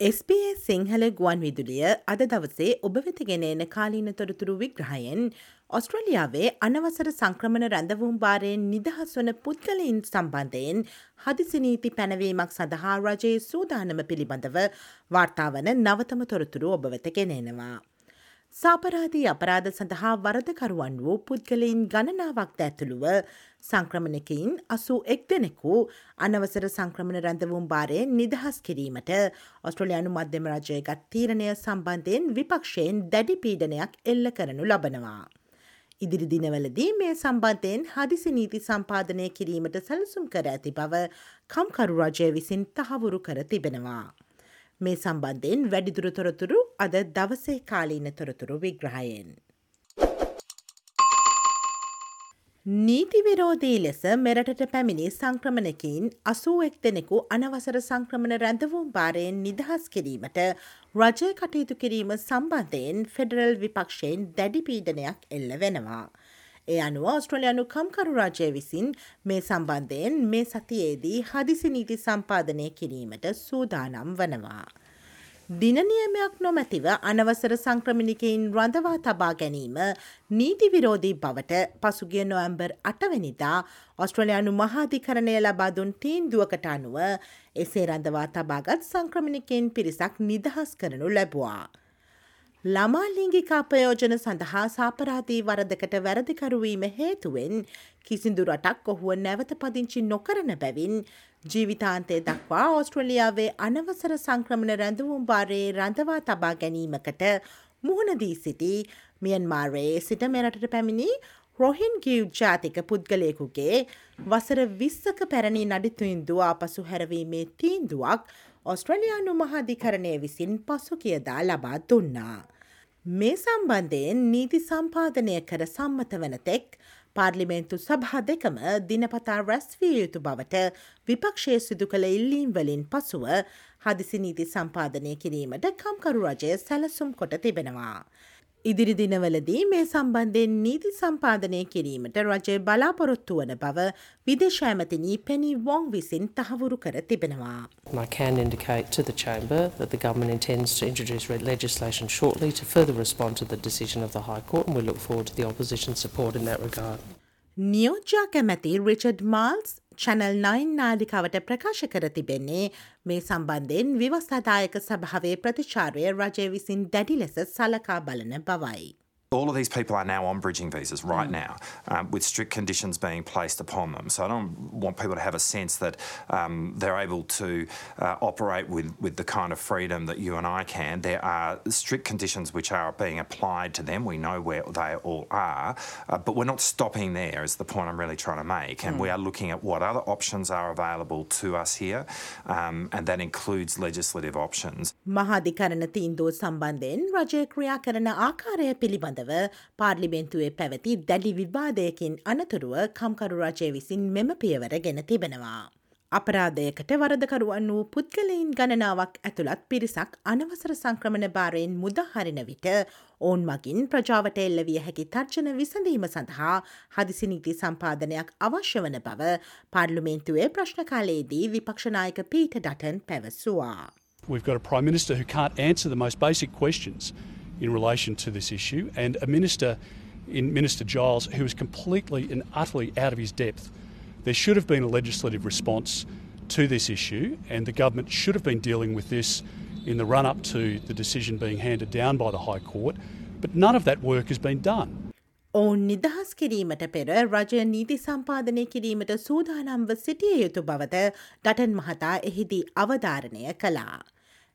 SBS Sinhala ගුවන් විදුලිය අද දවසේ ඔබ වෙතගෙන එන කාලීන තොරතුරු විග්‍රහයෙන් ඔස්ට්‍රලියාවේ අනවසර සංක්‍රමණ රැඳවුම් භාරයෙන් නිදහස් වන පුද්ගලයින් සම්බන්ධයෙන් හදිසිනීති පැනවීමක් සඳහා රජයේ සූදානම පිළිබඳව වාර්තාාවන නවතම තොරතුරු ඔබ වෙත ගෙනෙනවා. සාපරාධී අපරාධ සඳහා වරදකරුවන් වූ පුද්ගලයින් ගණනාවක් ඇතුළුව සංක්‍රමණකයින් අසූ එක් දෙනෙකු අනවසර සංක්‍රමණ රැඳවුම් භාරයෙන් නිදහස් කිරීමට ඔස්ට්‍රලයානු මධ්‍යම රජයගත් තීරණය සම්බන්ධයෙන් විපක්ෂයෙන් දැඩි පීඩනයක් එල්ල කරනු ලබනවා. ඉදිරි දිනවලදී මේ සම්බන්ධයෙන් හදිසි නීති සම්පාදනය කිරීමට සැලසුම් කර ඇති බව කම්කරු රජය විසින් තහවුරු කර තිබෙනවා. මේ සම්බන්ධයෙන් වැඩිදුර තොරතුරු අද දවසේ කාලීන තොරතුරු විග්‍රහයෙන්. නීති විරෝධී ලෙස මෙරටට පැමිණි සංක්‍රමණකින් අසුවෙක් දෙනෙකු අනවසර සංක්‍රමණ රැඳවුම් භාරයෙන් නිදහස් කිරීමට රජය කටයුතු කිරීම සම්බන්ධයෙන් ෆෙඩරල් විපක්ෂයෙන් දැඩි පීඩනයක් එල්ල වෙනවා. ඒ අනුව ඔස්ට්‍රලයානු කම්කරු රාජය විසින් මේ සම්බන්ධයෙන් මේ සතියේදී හදිසි නීති සම්පාදනය කිරීමට සූදානම් වනවා. දිනනියමයක් නොමැතිව අනවසර සංක්‍රමිණිකයින් රඳවා තබා ගැනීම නීති විරෝධී බවට පසුගිය නොවම්බර් අටවැනිදා ඔස්ට්‍රලයානු මහාධිකරණය ලබාදුන් තීන්දුවකට අනුව එසේ රඳවා තබාගත් සංක්‍රමිණිකෙන් පිරිසක් නිදහස් කරනු ලැබවා. ළමාලිංගිකා ප්‍රයෝජන සඳහා සාපරාධී වරදකට වැරදිකරුවීම හේතුවෙන් කිසිදු රටක් ඔහුව නැවත පදිංචි නොකරන බැවින් ජීවිතාන්තය දක්වා ඕස්ට්‍රලියාවේ අනවසර සංක්‍රමණ රැඳවුම් භාරයේ රඳවා තබා ගැනීමකට මුහුණදී සිටි මියන්මාරයේ සිට මෙරටට පැමිණි රොහින් ගිව් ජාතික පුද්ගලයකුගේ වසර විස්සක පැරණි නඩිතුයින්දුව ආපසු හැරවීමේ තීන්දුවක් ඔස්ට්‍රලයානු මහාධිකරණය විසින් පසු කියදා ලබා දුන්නා. මේ සම්බන්ධයෙන් නීති සම්පාදනය කර සම්මත වන තෙක් පාර්ලිමේන්තු සභා දෙකම දිනපතා රැස්විය යුතු බවට විපක්ෂය සිදු කළ ඉල්ලීම් වලින් පසුව හදිසි නීති සම්පාදනය කිරීමට කම්කරු රජය සැලසුම් කොට තිබෙනවා. ඉදිරි දිනවලදී මේ සම්බන්ධයෙන් නීති සම්පාදනය කිරීමට රජය බලාපොරොත්තු වන බව විදේශ ඇමතිනී පෙනී වොං විසින් තහවුරු කර තිබෙනවා. I can indicate to the chamber that the government intends to introduce legislation shortly to further respond to the decision of the High Court and we look forward to the opposition's support in that regard. නියෝජ්‍යා කැමැති Richard Marles channel 9 නාලිකාවට ප්‍රකාශ කර තිබෙන්නේ මේ සම්බන්ධයෙන් විවස්ථාදායක සභාවේ ප්‍රතිචාරය රජය විසින් දැඩි ලෙස සලකා බලන බවයි. All of these people are now on bridging visas right mm. now um, with strict conditions being placed upon them. So I don't want people to have a sense that um, they're able to uh, operate with, with the kind of freedom that you and I can. There are strict conditions which are being applied to them. We know where they all are, uh, but we're not stopping there, is the point I'm really trying to make. And mm. we are looking at what other options are available to us here, um, and that includes legislative options. මහාධිකරණ තීන්දුව සම්බන්ධයෙන් රජය ක්‍රියා කරන ආකාරය පිළිබඳ පිළිබඳව පාර්ලිමෙන්තුවේ පැවති දැඩි විවාදයකින් අනතුරුව කම්කරු රජය විසින් මෙම පියවර ගෙන තිබෙනවා. අපරාධයකට වරදකරුවන් වූ පුද්ගලයින් ගණනාවක් ඇතුළත් පිරිසක් අනවසර සංක්‍රමණ භාරයෙන් මුදහරින විට ඔවුන් මගින් ප්‍රජාවට එල්ලවිය හැකි තර්ජන විසඳීම සඳහා හදිසිනීති සම්පාදනයක් අවශ්‍ය වන බව පාර්ලිමේන්තුවේ ප්‍රශ්නකාලයේදී විපක්ෂනායක පීට ඩටන් පැවසවා. We've got a Prime Minister who can't answer the most basic questions. In relation to this issue, and a minister in Minister Giles who is completely and utterly out of his depth. There should have been a legislative response to this issue, and the government should have been dealing with this in the run up to the decision being handed down by the High Court, but none of that work has been done. ඔවුන් නිදහස් කිරීමට පෙර රජය නීති සම්පාදනය කිරීමට සූදානම්ව සිටිය යුතු බවද ඩටන් මහතා එහිදී අවධාරණය කළා.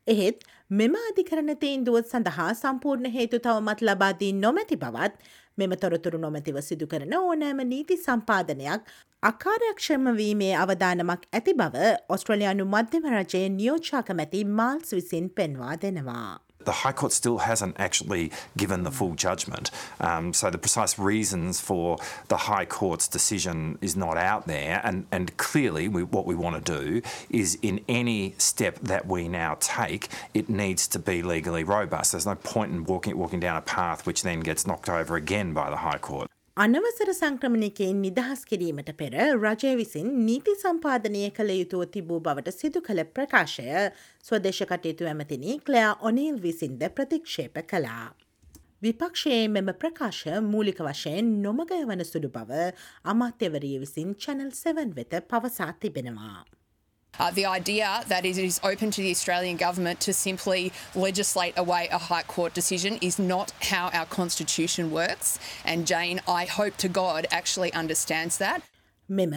එහෙත් මෙම අධිකරණ තීන්දුව සඳහා සම්පූර්ණ හේතු තවමත් ලබාදී නොමැති බවත් මෙම තොරතුරු නොමැතිව සිදු කරන ඕනෑම නීති සම්පාදනයක් අකාරයක්ෂමවීමේ අවධානමක් ඇති බව ඔස්ට්‍රලයානු මධ්‍යම රජයේ නියෝචාකමැති මාල්ස් විසින් පෙන්වා දෙනවා. The High Court still hasn't actually given the full judgment. Um, so the precise reasons for the High Court's decision is not out there. And, and clearly, we, what we want to do is in any step that we now take, it needs to be legally robust. There's no point in walking, walking down a path which then gets knocked over again by the High Court. අනවසර සංක්‍රමණයකෙන් නිදහස් කිරීමට පෙර රජය විසින් නීති සම්පාධනය කළ යුතුව තිබූ බවට සිදු කළ ප්‍රකාශය ස්වදේශ කටයුතු ඇමතිනි ක්ලයා ඔනීල් විසින්ද ප්‍රතික්ෂේප කළා. විපක්ෂයේ මෙම ප්‍රකාශ මූලික වශයෙන් නොමගය වන සුඩු බව අමාත්‍යවරිය විසින් චැනල් 7 වෙත පවසා තිබෙනවා. Uh, the idea that it is open to the Australian government to simply legislate away a High Court decision is not how our Constitution works. And Jane, I hope to God, actually understands that. මෙම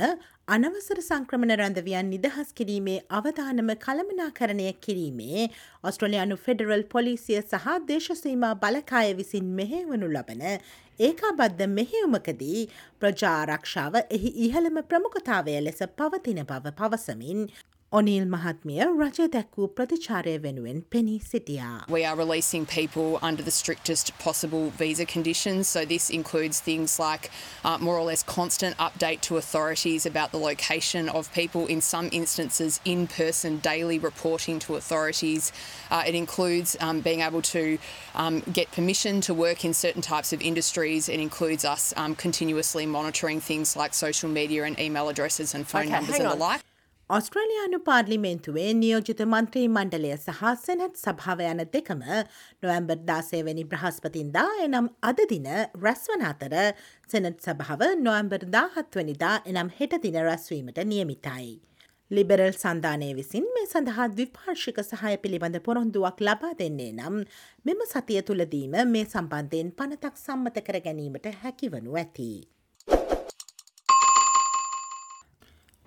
අනවසර සංක්‍රමණ රැඳවියන් නිදහස් කිරීමේ අවධානම කළමනාකරණය කිරීමේ ඔස්ට්‍රලයානු federal පොලිසිය සහ දේශසීමා බලකාය විසින් මෙහෙවනු ලබන ඒකාබද්ධ මෙහෙයුමකදී ප්‍රජාරක්ෂාව එහි ඉහළම ප්‍රමුඛතාවය ලෙස පවතින බව පවසමින් ඔනිල් මහත්මිය රජය දැක්වූ ප්‍රතිචාරය වෙනුවෙන් පෙනී සිටියා. We are releasing people under the strictest possible visa conditions. So this includes things like uh, more or less constant update to authorities about the location of people, in some instances in-person daily reporting to authorities. Uh, it includes um, being able to um, get permission to work in certain types of industries. It includes us um, continuously monitoring things like social media and email addresses and phone Okay, numbers hang and the on. like. ඔස්ට්‍රලයානු පාර්ලිමේන්තුවේ නියෝජිත මන්ත්‍රී මණ්ඩලය සහ senate සභාව යන දෙකම නොවම්බර් දාසේවැනි බ්‍රහස්පතින්දා එනම් අද දින රැස්වන අතර සෙනත් සභාව නොවම්බර් දාහත්වනිදා එනම් හෙට දින රැස්වීමට නියමිතයි. ලිබරල් සන්ධානය විසින් මේ සඳහා ද්විපාර්ශික සහය පිළිබඳ පොරොන්දුවක් ලබා දෙන්නේ නම් මෙම සතිය තුළදීම මේ සම්බන්ධයෙන් පනතක් සම්මත කර ගැනීමට හැකිවනු ඇති.